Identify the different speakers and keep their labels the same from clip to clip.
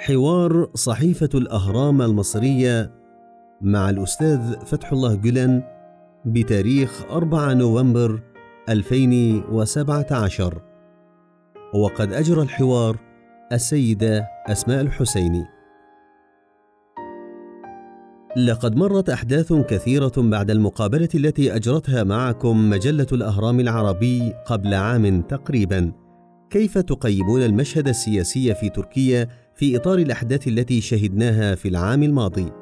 Speaker 1: حوار صحيفة الأهرام المصرية مع الأستاذ فتح الله جلن بتاريخ 4 نوفمبر 2017 وقد أجرى الحوار السيدة أسماء الحسيني. لقد مرت أحداث كثيرة بعد المقابلة التي أجرتها معكم مجلة الأهرام العربي قبل عام تقريبا. كيف تقيمون المشهد السياسي في تركيا في إطار الأحداث التي شهدناها في العام الماضي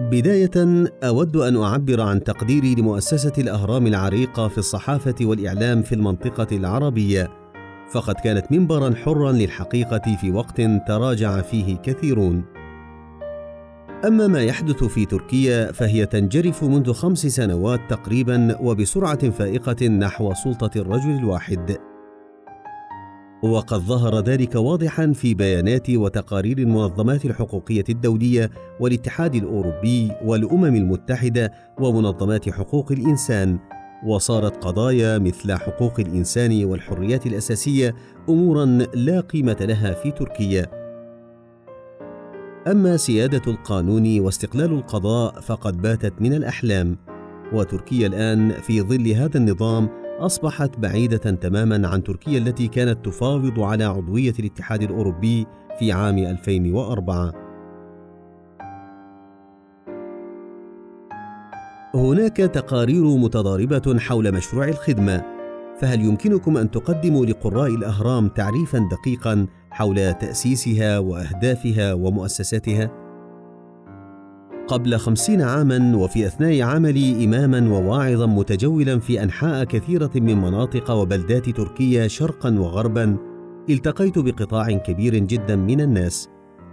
Speaker 1: بداية أود أن أعبر عن تقديري لمؤسسة الأهرام العريقة في الصحافة والإعلام في المنطقة العربية فقد كانت منبرا حرا للحقيقة في وقت تراجع فيه كثيرون أما ما يحدث في تركيا فهي تنجرف منذ خمس سنوات تقريبا وبسرعة فائقة نحو سلطة الرجل الواحد. وقد ظهر ذلك واضحا في بيانات وتقارير المنظمات الحقوقية الدولية والاتحاد الأوروبي والأمم المتحدة ومنظمات حقوق الإنسان، وصارت قضايا مثل حقوق الإنسان والحريات الأساسية أمورا لا قيمة لها في تركيا. أما سيادة القانون واستقلال القضاء فقد باتت من الأحلام وتركيا الآن في ظل هذا النظام أصبحت بعيدة تماما عن تركيا التي كانت تفاوض على عضوية الاتحاد الأوروبي في عام 2004 هناك تقارير متضاربة حول مشروع الخدمة فهل يمكنكم أن تقدموا لقراء الأهرام تعريفا دقيقا حول تأسيسها وأهدافها ومؤسساتها؟ قبل خمسين عاما وفي أثناء عملي إماما وواعظا متجولا في أنحاء كثيرة من مناطق وبلدات تركيا شرقا وغربا التقيت بقطاع كبير جدا من الناس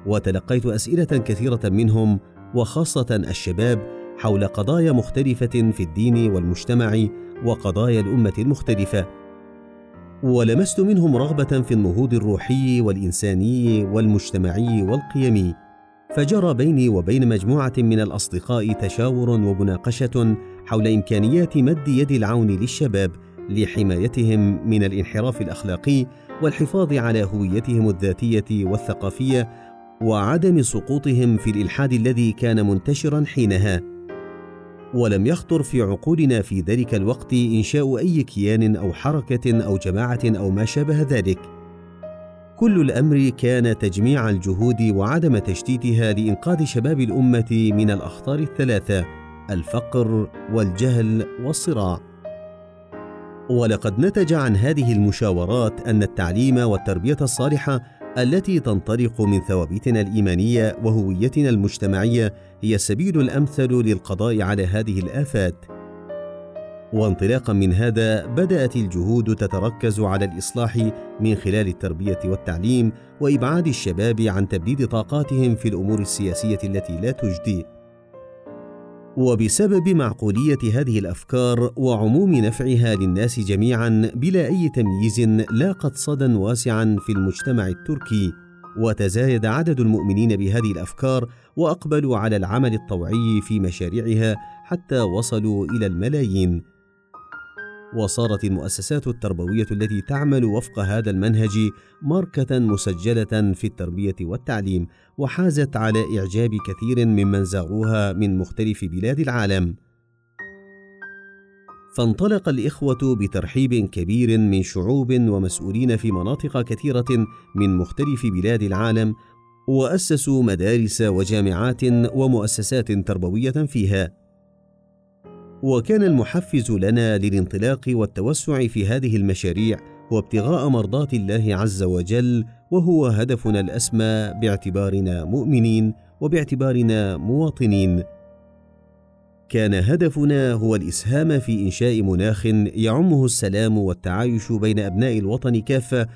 Speaker 1: وتلقيت أسئلة كثيرة منهم وخاصة الشباب حول قضايا مختلفة في الدين والمجتمع وقضايا الأمة المختلفة. ولمست منهم رغبة في النهوض الروحي والإنساني والمجتمعي والقيمي. فجرى بيني وبين مجموعة من الأصدقاء تشاور ومناقشة حول إمكانيات مد يد العون للشباب لحمايتهم من الانحراف الأخلاقي والحفاظ على هويتهم الذاتية والثقافية وعدم سقوطهم في الإلحاد الذي كان منتشرا حينها. ولم يخطر في عقولنا في ذلك الوقت إنشاء أي كيان أو حركة أو جماعة أو ما شابه ذلك. كل الأمر كان تجميع الجهود وعدم تشتيتها لإنقاذ شباب الأمة من الأخطار الثلاثة الفقر والجهل والصراع. ولقد نتج عن هذه المشاورات أن التعليم والتربية الصالحة التي تنطلق من ثوابتنا الإيمانية وهويتنا المجتمعية هي السبيل الأمثل للقضاء على هذه الآفات. وانطلاقا من هذا بدأت الجهود تتركز على الإصلاح من خلال التربية والتعليم وإبعاد الشباب عن تبديد طاقاتهم في الأمور السياسية التي لا تجدي. وبسبب معقولية هذه الأفكار وعموم نفعها للناس جميعا بلا أي تمييز لاقت صدى واسعا في المجتمع التركي وتزايد عدد المؤمنين بهذه الأفكار وأقبلوا على العمل الطوعي في مشاريعها حتى وصلوا إلى الملايين. وصارت المؤسسات التربوية التي تعمل وفق هذا المنهج ماركة مسجلة في التربية والتعليم وحازت على إعجاب كثير ممن زاروها من مختلف بلاد العالم. فانطلق الإخوة بترحيب كبير من شعوب ومسؤولين في مناطق كثيرة من مختلف بلاد العالم وأسسوا مدارس وجامعات ومؤسسات تربوية فيها. وكان المحفز لنا للانطلاق والتوسع في هذه المشاريع هو ابتغاء مرضاة الله عز وجل وهو هدفنا الأسمى باعتبارنا مؤمنين وباعتبارنا مواطنين. كان هدفنا هو الإسهام في إنشاء مناخ يعمه السلام والتعايش بين أبناء الوطن كافة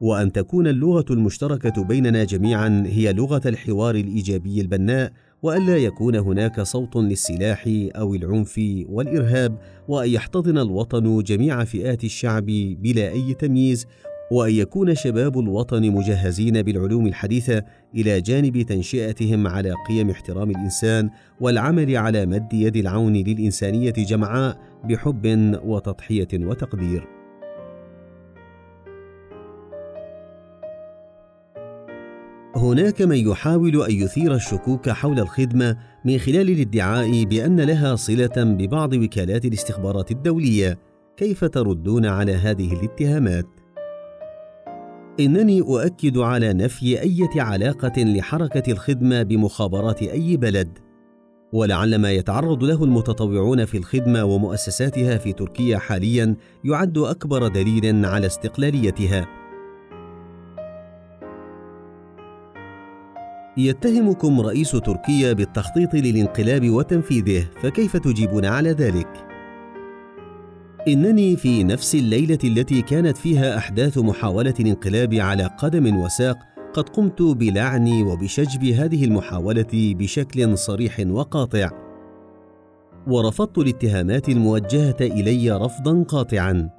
Speaker 1: وأن تكون اللغة المشتركة بيننا جميعا هي لغة الحوار الإيجابي البناء وألا يكون هناك صوت للسلاح أو العنف والإرهاب وأن يحتضن الوطن جميع فئات الشعب بلا أي تمييز وأن يكون شباب الوطن مجهزين بالعلوم الحديثة إلى جانب تنشئتهم على قيم احترام الإنسان والعمل على مد يد العون للإنسانية جمعاء بحب وتضحية وتقدير. هناك من يحاول أن يثير الشكوك حول الخدمة من خلال الادعاء بأن لها صلة ببعض وكالات الاستخبارات الدولية. كيف تردون على هذه الاتهامات؟ إنني أؤكد على نفي اي علاقة لحركة الخدمة بمخابرات أي بلد. ولعل ما يتعرض له المتطوعون في الخدمة ومؤسساتها في تركيا حاليا يعد أكبر دليل على استقلاليتها. يتهمكم رئيس تركيا بالتخطيط للانقلاب وتنفيذه فكيف تجيبون على ذلك؟ إنني في نفس الليلة التي كانت فيها أحداث محاولة الانقلاب على قدم وساق قد قمت بلعن وبشجب هذه المحاولة بشكل صريح وقاطع. ورفضت الاتهامات الموجهة إلي رفضا قاطعا.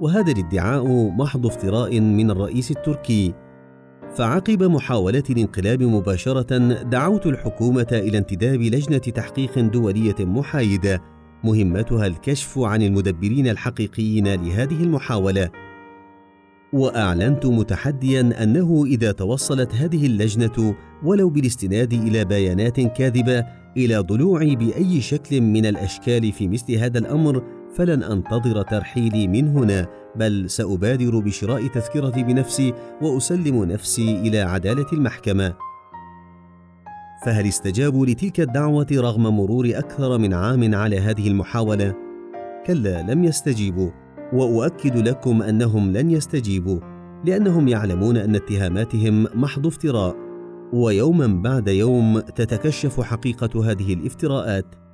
Speaker 1: وهذا الادعاء محض افتراء من الرئيس التركي. فعقب محاولة الانقلاب مباشرة دعوت الحكومة إلى انتداب لجنة تحقيق دولية محايدة. مهمتها الكشف عن المدبرين الحقيقيين لهذه المحاولة. وأعلنت متحديا أنه إذا توصلت هذه اللجنة ولو بالاستناد إلى بيانات كاذبة إلى ضلوعي بأي شكل من الأشكال في مثل هذا الأمر فلن أنتظر ترحيلي من هنا. بل سأبادر بشراء تذكرتي بنفسي وأسلم نفسي إلى عدالة المحكمة. فهل استجابوا لتلك الدعوة رغم مرور أكثر من عام على هذه المحاولة؟ كلا لم يستجيبوا. وأؤكد لكم أنهم لن يستجيبوا لأنهم يعلمون أن اتهاماتهم محض افتراء. ويوما بعد يوم تتكشف حقيقة هذه الافتراءات.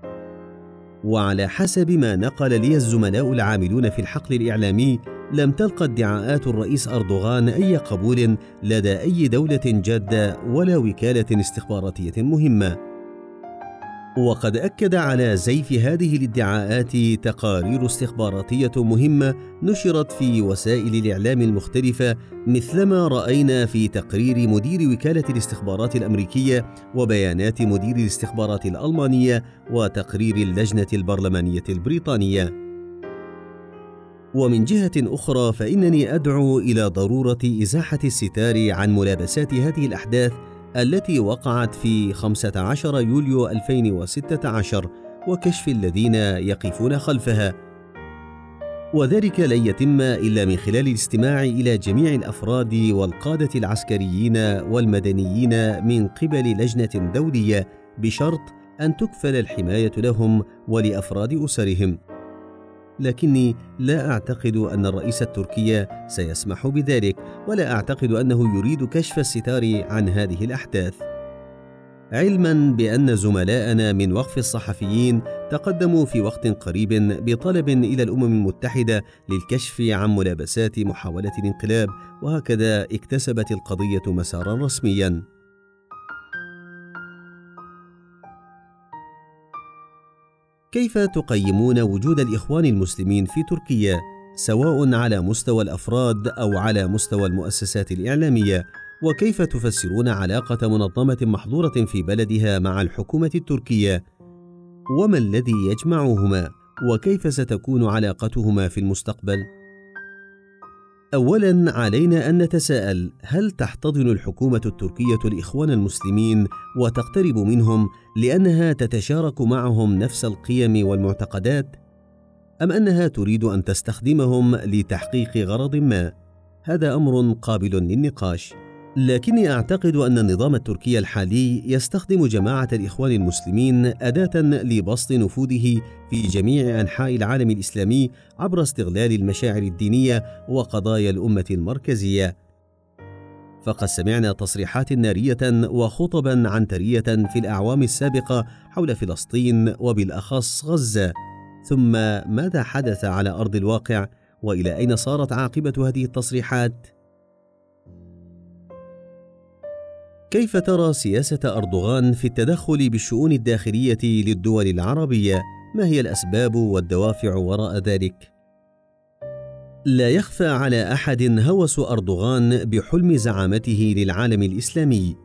Speaker 1: وعلى حسب ما نقل لي الزملاء العاملون في الحقل الإعلامي لم تلقى ادعاءات الرئيس أردوغان أي قبول لدى أي دولة جادة ولا وكالة استخباراتية مهمة. وقد أكد على زيف هذه الادعاءات تقارير استخباراتية مهمة نشرت في وسائل الإعلام المختلفة مثلما رأينا في تقرير مدير وكالة الاستخبارات الأمريكية وبيانات مدير الاستخبارات الألمانية وتقرير اللجنة البرلمانية البريطانية. ومن جهة أخرى فإنني أدعو إلى ضرورة إزاحة الستار عن ملابسات هذه الأحداث التي وقعت في 15 يوليو 2016 وكشف الذين يقفون خلفها. وذلك لن يتم إلا من خلال الاستماع إلى جميع الأفراد والقادة العسكريين والمدنيين من قبل لجنة دولية بشرط أن تكفل الحماية لهم ولأفراد أسرهم. لكني لا أعتقد أن الرئيس التركي سيسمح بذلك ولا أعتقد أنه يريد كشف الستار عن هذه الأحداث. علما بأن زملاءنا من وقف الصحفيين تقدموا في وقت قريب بطلب إلى الأمم المتحدة للكشف عن ملابسات محاولة الانقلاب وهكذا اكتسبت القضية مسارا رسميا. كيف تقيمون وجود الإخوان المسلمين في تركيا سواء على مستوى الأفراد أو على مستوى المؤسسات الإعلامية؟ وكيف تفسرون علاقة منظمة محظورة في بلدها مع الحكومة التركية؟ وما الذي يجمعهما؟ وكيف ستكون علاقتهما في المستقبل؟ اولا علينا أن نتساءل هل تحتضن الحكومة التركية الاخوان المسلمين وتقترب منهم لأنها تتشارك معهم نفس القيم والمعتقدات؟ أم أنها تريد أن تستخدمهم لتحقيق غرض ما؟ هذا أمر قابل للنقاش. لكني أعتقد أن النظام التركي الحالي يستخدم جماعة الإخوان المسلمين أداة لبسط نفوذه في جميع أنحاء العالم الإسلامي عبر استغلال المشاعر الدينية وقضايا الأمة المركزية. فقد سمعنا تصريحات نارية وخطبا عنتريه في الأعوام السابقة حول فلسطين وبالأخص غزة. ثم ماذا حدث على أرض الواقع؟ وإلى أين صارت عاقبة هذه التصريحات؟ كيف ترى سياسة أردوغان في التدخل بالشؤون الداخلية للدول العربية؟ ما هي الأسباب والدوافع وراء ذلك؟ لا يخفى على أحد هوس أردوغان بحلم زعامته للعالم الإسلامي.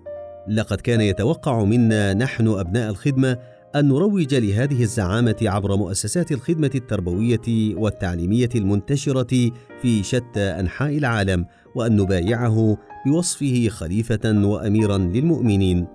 Speaker 1: لقد كان يتوقع منا نحن أبناء الخدمة أن نروج لهذه الزعامة عبر مؤسسات الخدمة التربوية والتعليمية المنتشرة في شتى أنحاء العالم، وأن نبايعه بوصفه خليفة وأميرا للمؤمنين.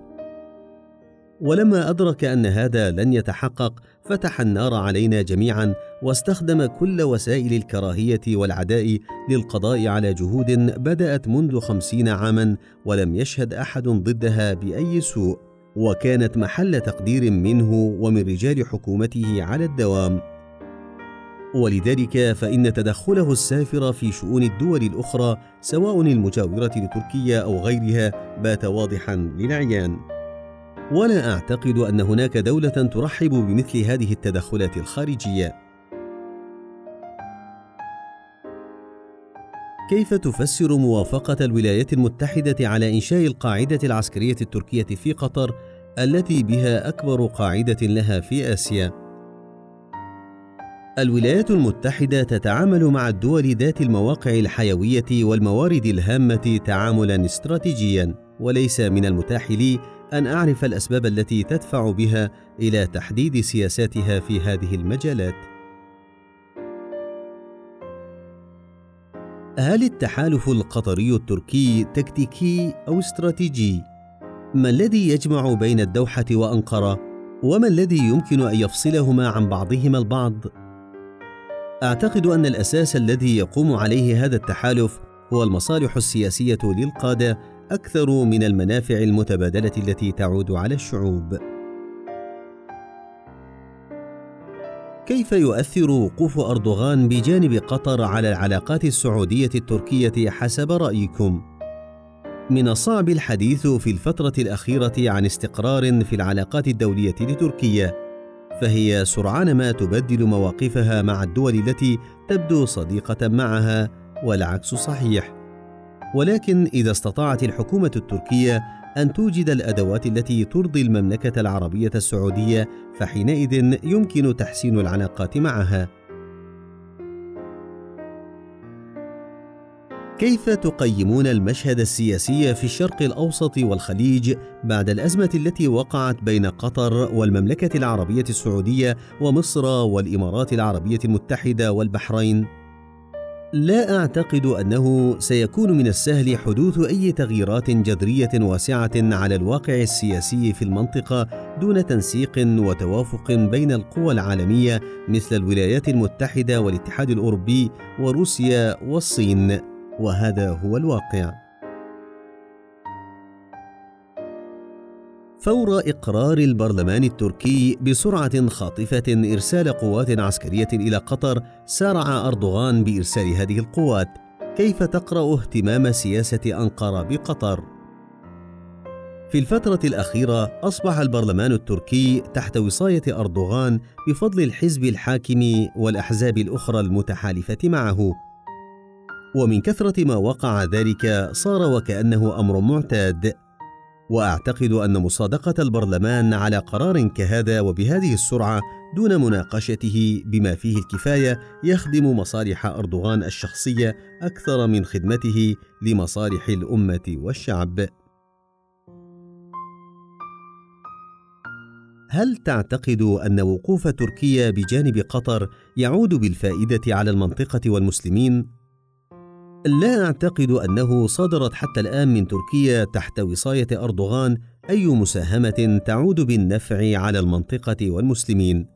Speaker 1: ولما أدرك أن هذا لن يتحقق فتح النار علينا جميعا واستخدم كل وسائل الكراهية والعداء للقضاء على جهود بدأت منذ خمسين عاما ولم يشهد أحد ضدها بأي سوء وكانت محل تقدير منه ومن رجال حكومته على الدوام. ولذلك فإن تدخله السافر في شؤون الدول الأخرى سواء المجاورة لتركيا أو غيرها بات واضحا للعيان. ولا أعتقد أن هناك دولة ترحب بمثل هذه التدخلات الخارجية. كيف تفسر موافقة الولايات المتحدة على إنشاء القاعدة العسكرية التركية في قطر التي بها أكبر قاعدة لها في آسيا؟ الولايات المتحدة تتعامل مع الدول ذات المواقع الحيوية والموارد الهامة تعاملا استراتيجيا وليس من المتاح لي أن أعرف الأسباب التي تدفع بها إلى تحديد سياساتها في هذه المجالات. هل التحالف القطري التركي تكتيكي أو استراتيجي؟ ما الذي يجمع بين الدوحة وأنقرة؟ وما الذي يمكن أن يفصلهما عن بعضهما البعض؟ أعتقد أن الأساس الذي يقوم عليه هذا التحالف هو المصالح السياسية للقادة أكثر من المنافع المتبادلة التي تعود على الشعوب. كيف يؤثر وقوف أردوغان بجانب قطر على العلاقات السعودية التركية حسب رأيكم؟ من الصعب الحديث في الفترة الأخيرة عن استقرار في العلاقات الدولية لتركيا فهي سرعان ما تبدل مواقفها مع الدول التي تبدو صديقة معها والعكس صحيح. ولكن إذا استطاعت الحكومة التركية أن توجد الأدوات التي ترضي المملكة العربية السعودية فحينئذ يمكن تحسين العلاقات معها. كيف تقيمون المشهد السياسي في الشرق الأوسط والخليج بعد الأزمة التي وقعت بين قطر والمملكة العربية السعودية ومصر والإمارات العربية المتحدة والبحرين؟ لا أعتقد أنه سيكون من السهل حدوث أي تغييرات جذرية واسعة على الواقع السياسي في المنطقة دون تنسيق وتوافق بين القوى العالمية مثل الولايات المتحدة والاتحاد الأوروبي وروسيا والصين. وهذا هو الواقع. فور إقرار البرلمان التركي بسرعة خاطفة إرسال قوات عسكرية إلى قطر سارع أردوغان بإرسال هذه القوات. كيف تقرأ اهتمام سياسة أنقرة بقطر؟ في الفترة الأخيرة أصبح البرلمان التركي تحت وصاية أردوغان بفضل الحزب الحاكم والأحزاب الأخرى المتحالفة معه. ومن كثرة ما وقع ذلك صار وكأنه أمر معتاد. وأعتقد أن مصادقة البرلمان على قرار كهذا وبهذه السرعة دون مناقشته بما فيه الكفاية يخدم مصالح أردوغان الشخصية أكثر من خدمته لمصالح الأمة والشعب. هل تعتقد أن وقوف تركيا بجانب قطر يعود بالفائدة على المنطقة والمسلمين؟ لا أعتقد أنه صدرت حتى الآن من تركيا تحت وصاية أردوغان أي مساهمة تعود بالنفع على المنطقة والمسلمين.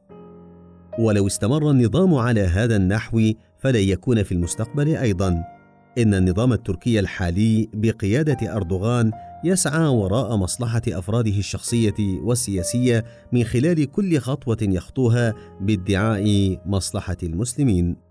Speaker 1: ولو استمر النظام على هذا النحو فلن يكون في المستقبل أيضا. إن النظام التركي الحالي بقيادة أردوغان يسعى وراء مصلحة أفراده الشخصية والسياسية من خلال كل خطوة يخطوها بادعاء مصلحة المسلمين.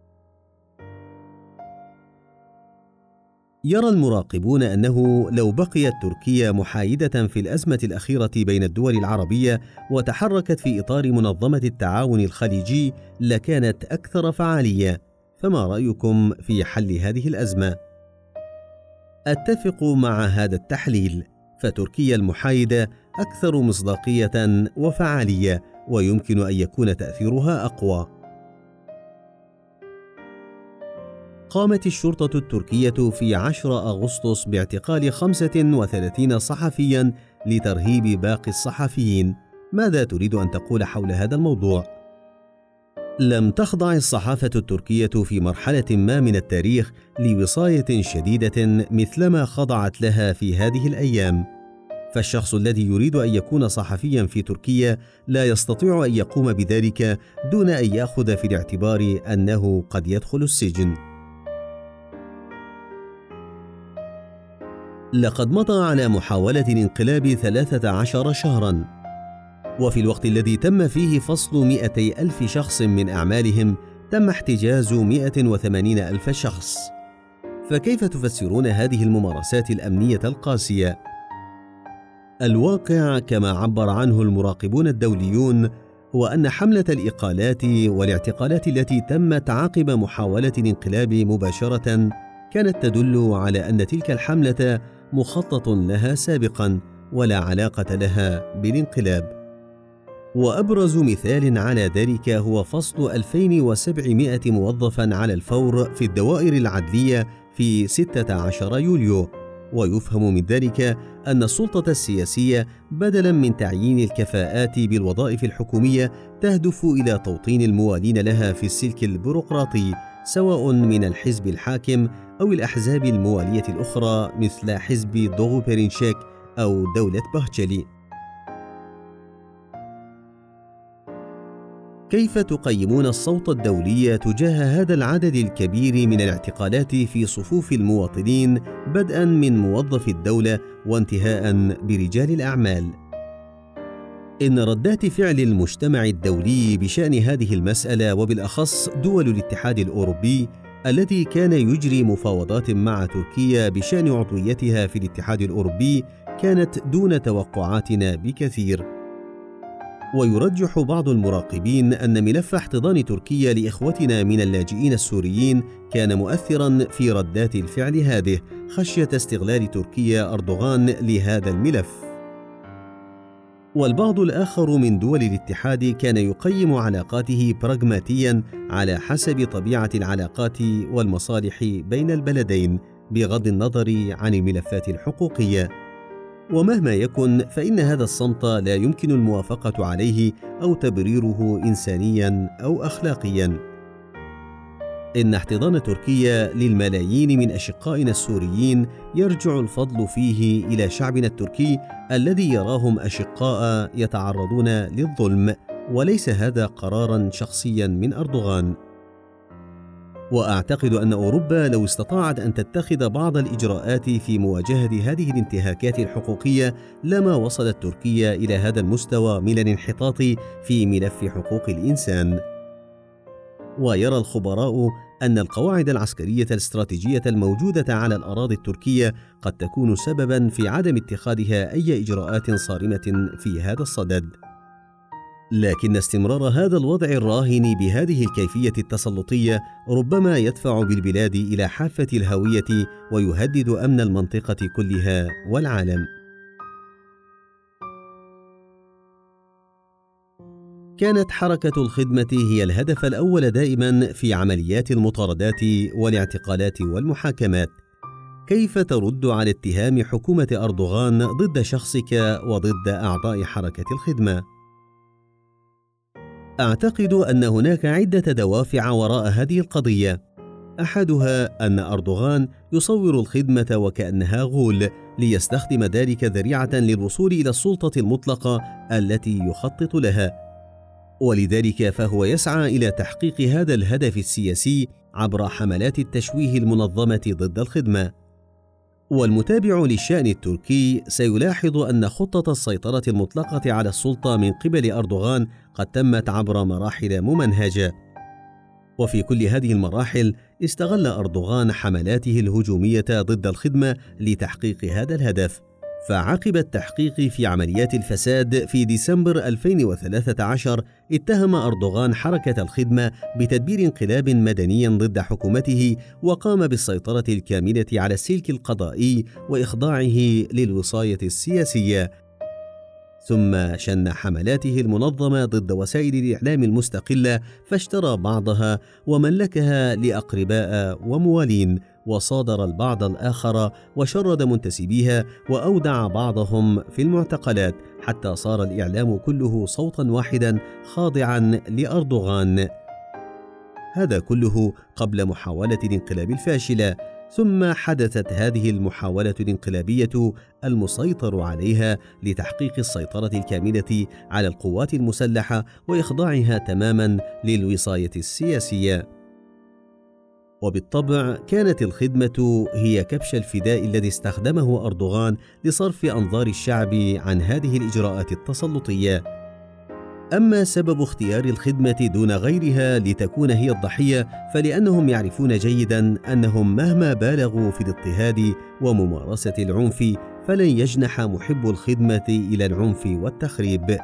Speaker 1: يرى المراقبون أنه لو بقيت تركيا محايدة في الأزمة الأخيرة بين الدول العربية وتحركت في إطار منظمة التعاون الخليجي لكانت أكثر فعالية. فما رأيكم في حل هذه الأزمة؟ أتفق مع هذا التحليل. فتركيا المحايدة أكثر مصداقية وفعالية ويمكن أن يكون تأثيرها أقوى. قامت الشرطة التركية في 10 أغسطس باعتقال 35 صحفيا لترهيب باقي الصحفيين ماذا تريد أن تقول حول هذا الموضوع؟ لم تخضع الصحافة التركية في مرحلة ما من التاريخ لوصاية شديدة مثلما خضعت لها في هذه الأيام. فالشخص الذي يريد أن يكون صحفيا في تركيا لا يستطيع أن يقوم بذلك دون أن يأخذ في الاعتبار أنه قد يدخل السجن. لقد مضى على محاولة الانقلاب ثلاثة عشر شهرا وفي الوقت الذي تم فيه فصل مئتي ألف شخص من أعمالهم تم احتجاز مئة وثمانين ألف شخص فكيف تفسرون هذه الممارسات الأمنية القاسية؟ الواقع كما عبر عنه المراقبون الدوليون هو أن حملة الإقالات والاعتقالات التي تمت عقب محاولة الانقلاب مباشرة كانت تدل على أن تلك الحملة مخطط لها سابقا ولا علاقة لها بالانقلاب. وأبرز مثال على ذلك هو فصل 2700 موظفا على الفور في الدوائر العدلية في 16 يوليو. ويفهم من ذلك أن السلطة السياسية بدلا من تعيين الكفاءات بالوظائف الحكومية تهدف إلى توطين الموالين لها في السلك البيروقراطي سواء من الحزب الحاكم أو الأحزاب الموالية الأخرى مثل حزب دوغو بيرينشيك أو دولة بهتشلي كيف تقيمون الصوت الدولي تجاه هذا العدد الكبير من الاعتقالات في صفوف المواطنين بدءا من موظفي الدولة وانتهاء برجال الأعمال؟ إن ردات فعل المجتمع الدولي بشأن هذه المسألة وبالأخص دول الاتحاد الأوروبي الذي كان يجري مفاوضات مع تركيا بشأن عضويتها في الاتحاد الأوروبي كانت دون توقعاتنا بكثير ويرجح بعض المراقبين أن ملف احتضان تركيا لإخوتنا من اللاجئين السوريين كان مؤثرا في ردات الفعل هذه خشية استغلال تركيا أردوغان لهذا الملف. والبعض الآخر من دول الاتحاد كان يقيم علاقاته براغماتيا على حسب طبيعة العلاقات والمصالح بين البلدين بغض النظر عن الملفات الحقوقية. ومهما يكن فإن هذا الصمت لا يمكن الموافقة عليه أو تبريره انسانيا أو اخلاقيا. إن احتضان تركيا للملايين من أشقائنا السوريين يرجع الفضل فيه إلى شعبنا التركي الذي يراهم أشقاء يتعرضون للظلم وليس هذا قرارا شخصيا من أردوغان. وأعتقد أن أوروبا لو استطاعت أن تتخذ بعض الإجراءات في مواجهة هذه الانتهاكات الحقوقية لما وصلت تركيا إلى هذا المستوى من الانحطاط في ملف حقوق الإنسان. ويرى الخبراء أن القواعد العسكرية الاستراتيجية الموجودة على الأراضي التركية قد تكون سببا في عدم اتخاذها أي إجراءات صارمة في هذا الصدد. لكن استمرار هذا الوضع الراهن بهذه الكيفية التسلطية ربما يدفع بالبلاد إلى حافة الهوية ويهدد أمن المنطقة كلها والعالم. كانت حركة الخدمة هي الهدف الأول دائما في عمليات المطاردات والاعتقالات والمحاكمات. كيف ترد على اتهام حكومة أردوغان ضد شخصك وضد أعضاء حركة الخدمة؟ أعتقد أن هناك عدة دوافع وراء هذه القضية. أحدها أن أردوغان يصور الخدمة وكأنها غول ليستخدم ذلك ذريعة للوصول إلى السلطة المطلقة التي يخطط لها. ولذلك فهو يسعى إلى تحقيق هذا الهدف السياسي عبر حملات التشويه المنظمة ضد الخدمة والمتابع للشأن التركي سيلاحظ أن خطة السيطرة المطلقة على السلطة من قبل أردوغان قد تمت عبر مراحل ممنهجة. وفي كل هذه المراحل استغل أردوغان حملاته الهجومية ضد الخدمة لتحقيق هذا الهدف. فعقب التحقيق في عمليات الفساد في ديسمبر 2013 اتهم أردوغان حركة الخدمة بتدبير انقلاب مدني ضد حكومته وقام بالسيطرة الكاملة على السلك القضائي وإخضاعه للوصاية السياسية. ثم شن حملاته المنظمة ضد وسائل الإعلام المستقلة فاشترى بعضها وملكها لأقرباء وموالين. وصادر البعض الآخر وشرد منتسبيها وأودع بعضهم في المعتقلات حتى صار الإعلام كله صوتا واحدا خاضعا لأردوغان هذا كله قبل محاولة الانقلاب الفاشلة ثم حدثت هذه المحاولة الانقلابية المسيطر عليها لتحقيق السيطرة الكاملة على القوات المسلحة وإخضاعها تماما للوصاية السياسية. وبالطبع كانت الخدمة هي كبش الفداء الذي استخدمه أردوغان لصرف أنظار الشعب عن هذه الإجراءات التسلطية. أما سبب اختيار الخدمة دون غيرها لتكون هي الضحية فلأنهم يعرفون جيدا أنهم مهما بالغوا في الاضطهاد وممارسة العنف فلن يجنح محب الخدمة إلى العنف والتخريب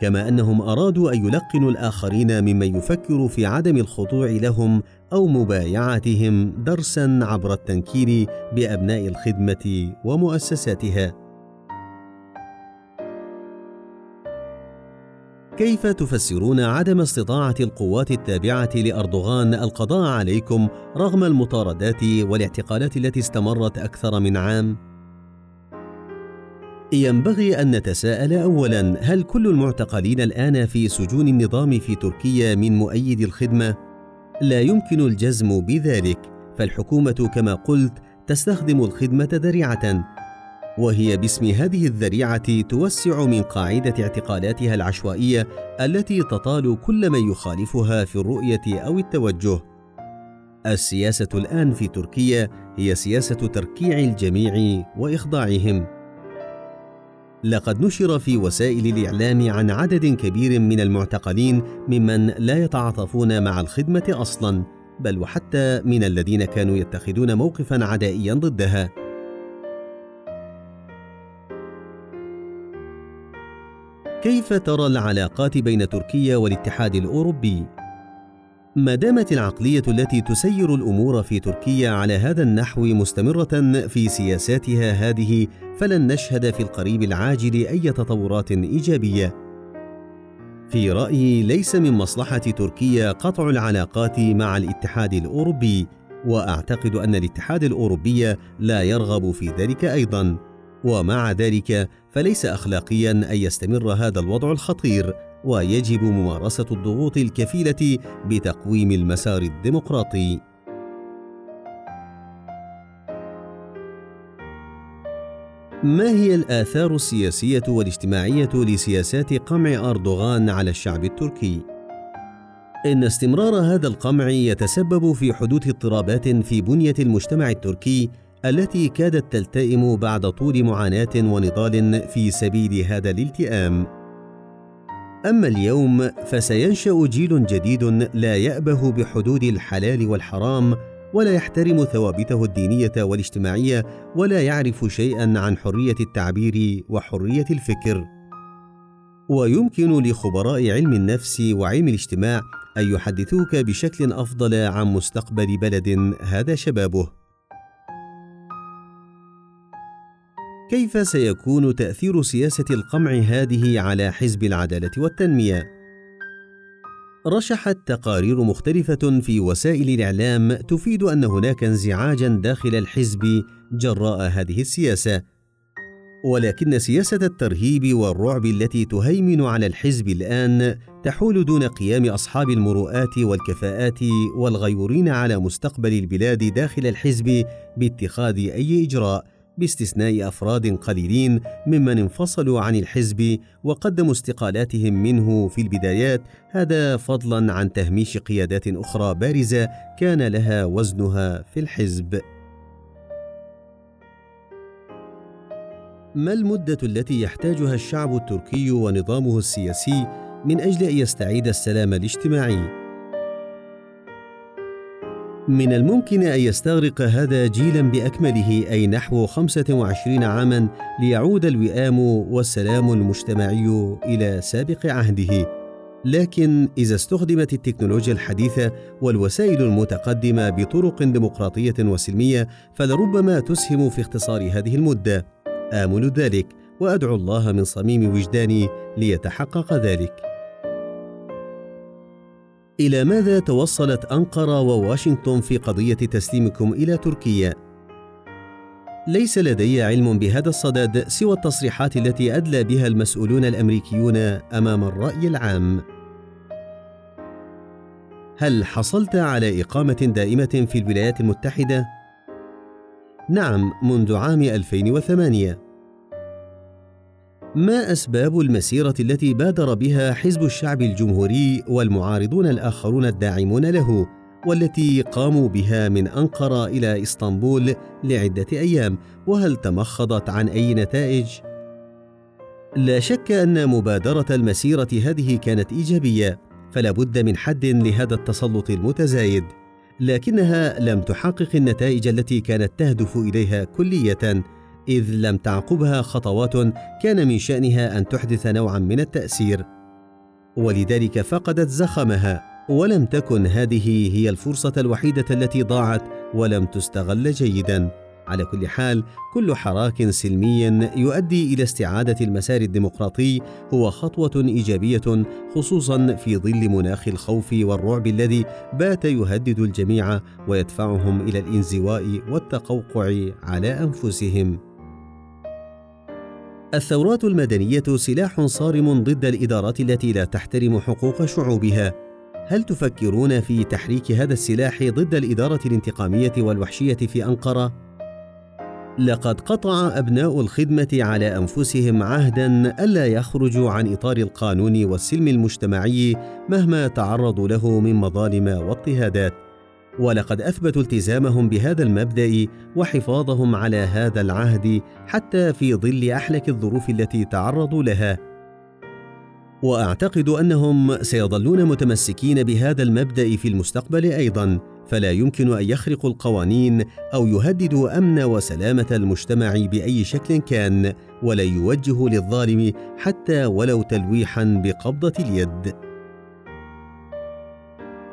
Speaker 1: كما أنهم أرادوا أن يلقنوا الآخرين ممن يفكر في عدم الخضوع لهم أو مبايعتهم درسا عبر التنكير بأبناء الخدمة ومؤسساتها كيف تفسرون عدم استطاعة القوات التابعة لأردوغان القضاء عليكم رغم المطاردات والاعتقالات التي استمرت أكثر من عام؟ ينبغي أن نتساءل أولاً هل كل المعتقلين الآن في سجون النظام في تركيا من مؤيدي الخدمة؟ لا يمكن الجزم بذلك، فالحكومة كما قلت تستخدم الخدمة ذريعة وهي باسم هذه الذريعة توسع من قاعدة اعتقالاتها العشوائية التي تطال كل من يخالفها في الرؤية أو التوجه. السياسة الآن في تركيا هي سياسة تركيع الجميع وإخضاعهم. لقد نشر في وسائل الإعلام عن عدد كبير من المعتقلين ممن لا يتعاطفون مع الخدمة أصلا بل وحتى من الذين كانوا يتخذون موقفا عدائيا ضدها. كيف ترى العلاقات بين تركيا والاتحاد الأوروبي؟ ما دامت العقلية التي تسير الأمور في تركيا على هذا النحو مستمرة في سياساتها هذه فلن نشهد في القريب العاجل أي تطورات إيجابية. في رأيي ليس من مصلحة تركيا قطع العلاقات مع الاتحاد الأوروبي وأعتقد أن الاتحاد الأوروبي لا يرغب في ذلك أيضا. ومع ذلك فليس اخلاقيا أن يستمر هذا الوضع الخطير. ويجب ممارسة الضغوط الكفيلة بتقويم المسار الديمقراطي. ما هي الآثار السياسية والاجتماعية لسياسات قمع أردوغان على الشعب التركي؟ إن استمرار هذا القمع يتسبب في حدوث اضطرابات في بنية المجتمع التركي التي كادت تلتئم بعد طول معاناة ونضال في سبيل هذا الالتئام. أما اليوم فسينشأ جيل جديد لا يأبه بحدود الحلال والحرام ولا يحترم ثوابته الدينية والاجتماعية ولا يعرف شيئا عن حرية التعبير وحرية الفكر. ويمكن لخبراء علم النفس وعلم الاجتماع أن يحدثوك بشكل أفضل عن مستقبل بلد هذا شبابه. كيف سيكون تأثير سياسة القمع هذه على حزب العدالة والتنمية؟ رشحت تقارير مختلفة في وسائل الإعلام تفيد أن هناك انزعاجا داخل الحزب جراء هذه السياسة. ولكن سياسة الترهيب والرعب التي تهيمن على الحزب الآن تحول دون قيام أصحاب المروءات والكفاءات والغيورين على مستقبل البلاد داخل الحزب باتخاذ أي إجراء. باستثناء أفراد قليلين ممن انفصلوا عن الحزب وقدموا استقالاتهم منه في البدايات هذا فضلا عن تهميش قيادات أخرى بارزة كان لها وزنها في الحزب. ما المدة التي يحتاجها الشعب التركي ونظامه السياسي من أجل أن يستعيد السلام الاجتماعي؟ من الممكن أن يستغرق هذا جيلا بأكمله أي نحو 25 عاما ليعود الوئام والسلام المجتمعي إلى سابق عهده. لكن إذا استخدمت التكنولوجيا الحديثة والوسائل المتقدمة بطرق ديمقراطية وسلمية فلربما تسهم في اختصار هذه المدة. آمل ذلك وأدعو الله من صميم وجداني ليتحقق ذلك. إلى ماذا توصلت أنقرة وواشنطن في قضية تسليمكم إلى تركيا؟ ليس لدي علم بهذا الصدد سوى التصريحات التي أدلى بها المسؤولون الأمريكيون أمام الرأي العام. هل حصلت على إقامة دائمة في الولايات المتحدة؟ نعم منذ عام 2008 ما أسباب المسيرة التي بادر بها حزب الشعب الجمهوري والمعارضون الآخرون الداعمون له والتي قاموا بها من أنقرة إلى إسطنبول لعدة أيام وهل تمخضت عن أي نتائج؟ لا شك أن مبادرة المسيرة هذه كانت إيجابية فلا بد من حد لهذا التسلط المتزايد لكنها لم تحقق النتائج التي كانت تهدف إليها كلية إذ لم تعقبها خطوات كان من شأنها أن تحدث نوعا من التأثير. ولذلك فقدت زخمها ولم تكن هذه هي الفرصة الوحيدة التي ضاعت ولم تستغل جيدا. على كل حال كل حراك سلمي يؤدي إلى استعادة المسار الديمقراطي هو خطوة إيجابية خصوصا في ظل مناخ الخوف والرعب الذي بات يهدد الجميع ويدفعهم إلى الانزواء والتقوقع على أنفسهم. الثورات المدنية سلاح صارم ضد الإدارات التي لا تحترم حقوق شعوبها. هل تفكرون في تحريك هذا السلاح ضد الإدارة الانتقامية والوحشية في أنقرة؟ لقد قطع أبناء الخدمة على أنفسهم عهدا ألا يخرجوا عن إطار القانون والسلم المجتمعي مهما تعرضوا له من مظالم واضطهادات. ولقد أثبتوا التزامهم بهذا المبدأ وحفاظهم على هذا العهد حتى في ظل أحلك الظروف التي تعرضوا لها. وأعتقد أنهم سيظلون متمسكين بهذا المبدأ في المستقبل أيضا فلا يمكن أن يخرقوا القوانين أو يهددوا أمن وسلامة المجتمع بأي شكل كان ولا يوجهوا للظالم حتى ولو تلويحا بقبضة اليد.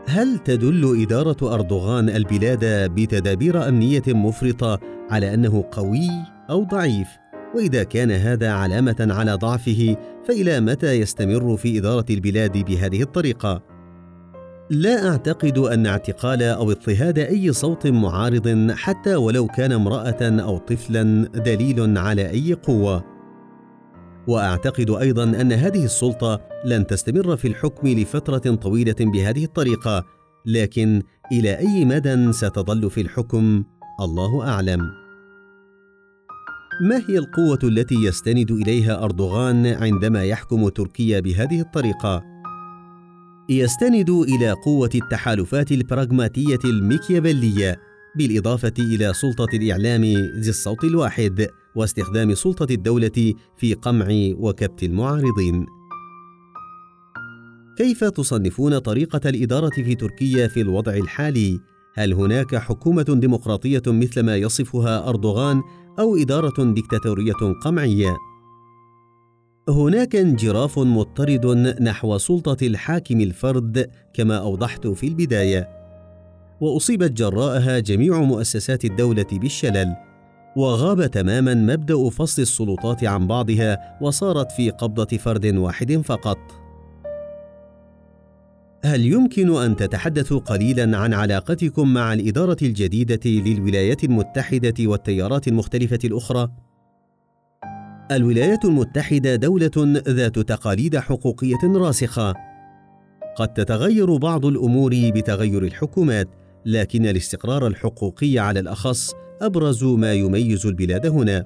Speaker 1: هل تدل إدارة أردوغان البلاد بتدابير أمنية مفرطة على أنه قوي أو ضعيف؟ وإذا كان هذا علامة على ضعفه فإلى متى يستمر في إدارة البلاد بهذه الطريقة؟ لا أعتقد أن اعتقال أو اضطهاد أي صوت معارض حتى ولو كان امرأة أو طفلا دليل على أي قوة. وأعتقد أيضا أن هذه السلطة لن تستمر في الحكم لفترة طويلة بهذه الطريقة لكن إلى أي مدى ستظل في الحكم؟ الله أعلم. ما هي القوة التي يستند إليها أردوغان عندما يحكم تركيا بهذه الطريقة؟ يستند إلى قوة التحالفات البراغماتية الميكيافيليه بالإضافة إلى سلطة الإعلام ذي الصوت الواحد. واستخدام سلطة الدولة في قمع وكبت المعارضين. كيف تصنفون طريقة الإدارة في تركيا في الوضع الحالي؟ هل هناك حكومة ديمقراطية مثل ما يصفها أردوغان أو إدارة ديكتاتورية قمعية؟ هناك انجراف مضطرد نحو سلطة الحاكم الفرد كما أوضحت في البداية. وأصيبت جراءها جميع مؤسسات الدولة بالشلل. وغاب تماما مبدأ فصل السلطات عن بعضها وصارت في قبضة فرد واحد فقط. هل يمكن أن تتحدثوا قليلا عن علاقتكم مع الإدارة الجديدة للولايات المتحدة والتيارات المختلفة الأخرى؟ الولايات المتحدة دولة ذات تقاليد حقوقية راسخة. قد تتغير بعض الأمور بتغير الحكومات لكن الاستقرار الحقوقي على الأخص أبرز ما يميز البلاد هنا.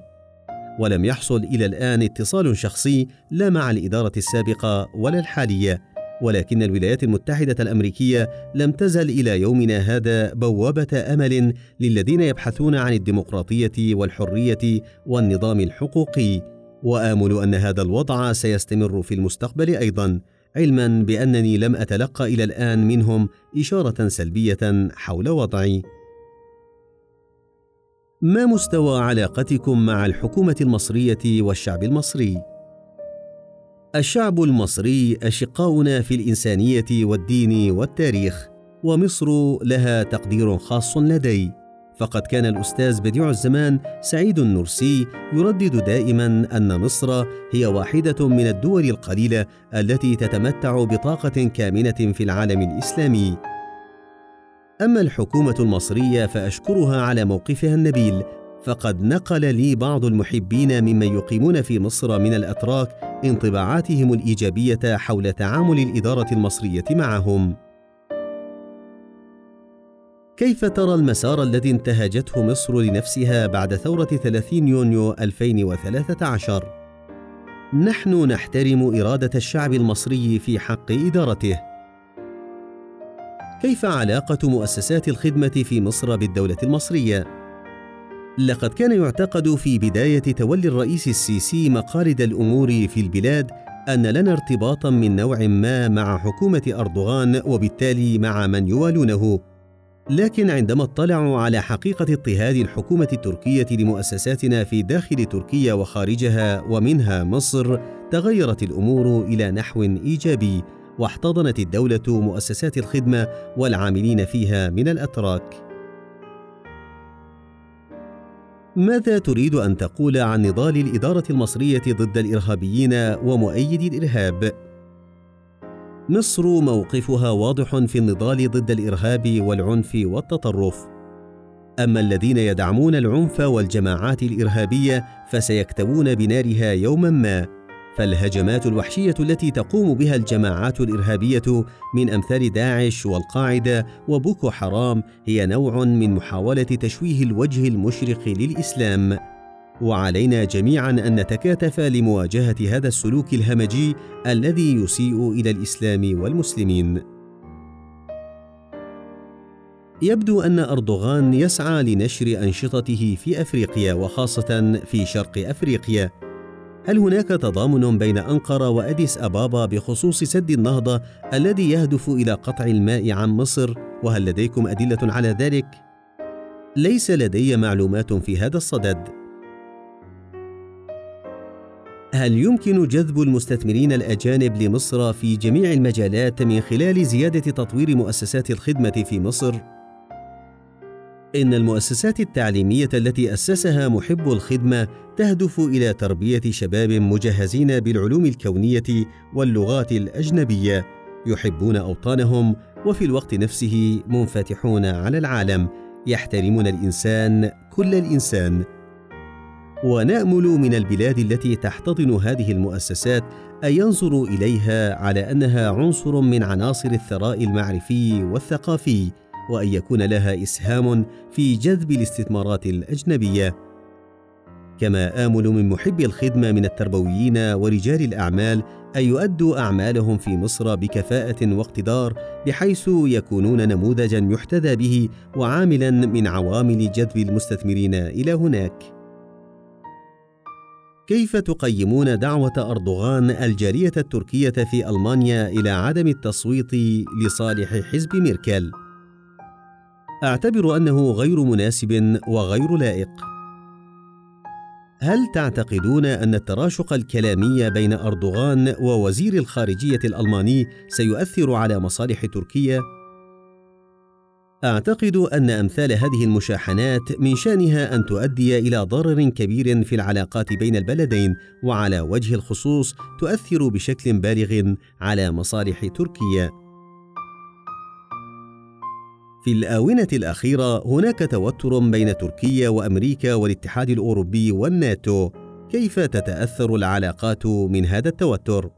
Speaker 1: ولم يحصل إلى الآن اتصال شخصي لا مع الإدارة السابقة ولا الحالية ولكن الولايات المتحدة الأمريكية لم تزل إلى يومنا هذا بوابة أمل للذين يبحثون عن الديمقراطية والحرية والنظام الحقوقي. وآمل أن هذا الوضع سيستمر في المستقبل أيضا علما بأنني لم أتلقى إلى الآن منهم إشارة سلبية حول وضعي. ما مستوى علاقتكم مع الحكومة المصرية والشعب المصري الشعب المصري أشقاؤنا في الإنسانية والدين والتاريخ ومصر لها تقدير خاص لدي فقد كان الأستاذ بديع الزمان سعيد النرسي يردد دائما أن مصر هي واحدة من الدول القليلة التي تتمتع بطاقة كامنة في العالم الإسلامي. أما الحكومة المصرية فأشكرها على موقفها النبيل فقد نقل لي بعض المحبين ممن يقيمون في مصر من الأتراك انطباعاتهم الإيجابية حول تعامل الإدارة المصرية معهم كيف ترى المسار الذي انتهجته مصر لنفسها بعد ثورة 30 يونيو 2013؟ نحن نحترم إرادة الشعب المصري في حق إدارته. كيف علاقة مؤسسات الخدمة في مصر بالدولة المصرية؟ لقد كان يعتقد في بداية تولي الرئيس السيسي مقاليد الأمور في البلاد أن لنا ارتباطا من نوع ما مع حكومة أردوغان وبالتالي مع من يوالونه لكن عندما اطلعوا على حقيقة اضطهاد الحكومة التركية لمؤسساتنا في داخل تركيا وخارجها ومنها مصر تغيرت الأمور إلى نحو إيجابي واحتضنت الدولة مؤسسات الخدمة والعاملين فيها من الأتراك ماذا تريد أن تقول عن نضال الإدارة المصرية ضد الإرهابيين ومؤيدي الإرهاب؟ مصر موقفها واضح في النضال ضد الإرهاب والعنف والتطرف. أما الذين يدعمون العنف والجماعات الإرهابية فسيكتوون بنارها يوما ما. فالهجمات الوحشية التي تقوم بها الجماعات الإرهابية من أمثال داعش والقاعدة وبوكو حرام هي نوع من محاولة تشويه الوجه المشرق للإسلام. وعلينا جميعا أن نتكاتف لمواجهة هذا السلوك الهمجي الذي يسيء إلى الإسلام والمسلمين. يبدو أن أردوغان يسعى لنشر أنشطته في أفريقيا وخاصة في شرق أفريقيا. هل هناك تضامن بين أنقرة وأديس أبابا بخصوص سد النهضة الذي يهدف إلى قطع الماء عن مصر؟ وهل لديكم أدلة على ذلك؟ ليس لدي معلومات في هذا الصدد. هل يمكن جذب المستثمرين الأجانب لمصر في جميع المجالات من خلال زيادة تطوير مؤسسات الخدمة في مصر؟ إن المؤسسات التعليمية التي أسسها محب الخدمة تهدف إلى تربية شباب مجهزين بالعلوم الكونية واللغات الأجنبية يحبون أوطانهم وفي الوقت نفسه منفتحون على العالم يحترمون الإنسان كل الإنسان. ونأمل من البلاد التي تحتضن هذه المؤسسات أن ينظروا إليها على أنها عنصر من عناصر الثراء المعرفي والثقافي. وأن يكون لها إسهام في جذب الاستثمارات الأجنبية. كما آمل من محبي الخدمة من التربويين ورجال الأعمال أن يؤدوا أعمالهم في مصر بكفاءة واقتدار بحيث يكونون نموذجا يحتذى به وعاملا من عوامل جذب المستثمرين إلى هناك. كيف تقيمون دعوة أردوغان الجالية التركية في ألمانيا إلى عدم التصويت لصالح حزب ميركل؟ أعتبر أنه غير مناسب وغير لائق. هل تعتقدون أن التراشق الكلامي بين أردوغان ووزير الخارجية الألماني سيؤثر على مصالح تركيا؟ أعتقد أن أمثال هذه المشاحنات من شأنها أن تؤدي إلى ضرر كبير في العلاقات بين البلدين وعلى وجه الخصوص تؤثر بشكل بالغ على مصالح تركيا. في الآونة الأخيرة هناك توتر بين تركيا وأمريكا والاتحاد الأوروبي والناتو كيف تتأثر العلاقات من هذا التوتر؟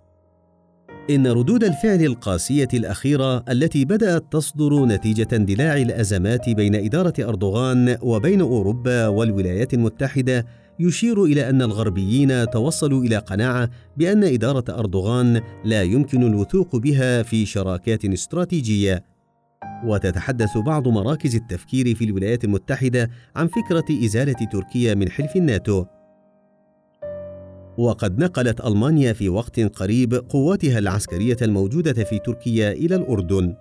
Speaker 1: إن ردود الفعل القاسية الأخيرة التي بدأت تصدر نتيجة اندلاع الأزمات بين إدارة أردوغان وبين أوروبا والولايات المتحدة يشير إلى أن الغربيين توصلوا إلى قناعة بأن إدارة أردوغان لا يمكن الوثوق بها في شراكات استراتيجية وتتحدث بعض مراكز التفكير في الولايات المتحدة عن فكرة إزالة تركيا من حلف الناتو. وقد نقلت ألمانيا في وقت قريب قواتها العسكرية الموجودة في تركيا إلى الأردن.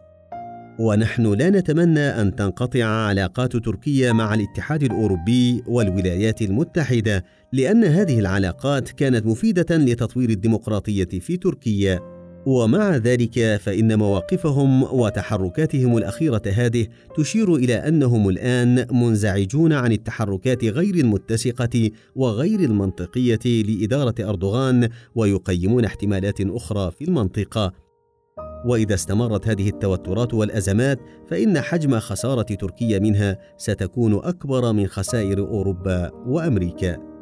Speaker 1: ونحن لا نتمنى أن تنقطع علاقات تركيا مع الاتحاد الأوروبي والولايات المتحدة، لأن هذه العلاقات كانت مفيدة لتطوير الديمقراطية في تركيا. ومع ذلك فإن مواقفهم وتحركاتهم الأخيرة هذه تشير إلى أنهم الآن منزعجون عن التحركات غير المتسقة وغير المنطقية لإدارة أردوغان ويقيمون احتمالات أخرى في المنطقة. وإذا استمرت هذه التوترات والأزمات فإن حجم خسارة تركيا منها ستكون أكبر من خسائر أوروبا وأمريكا.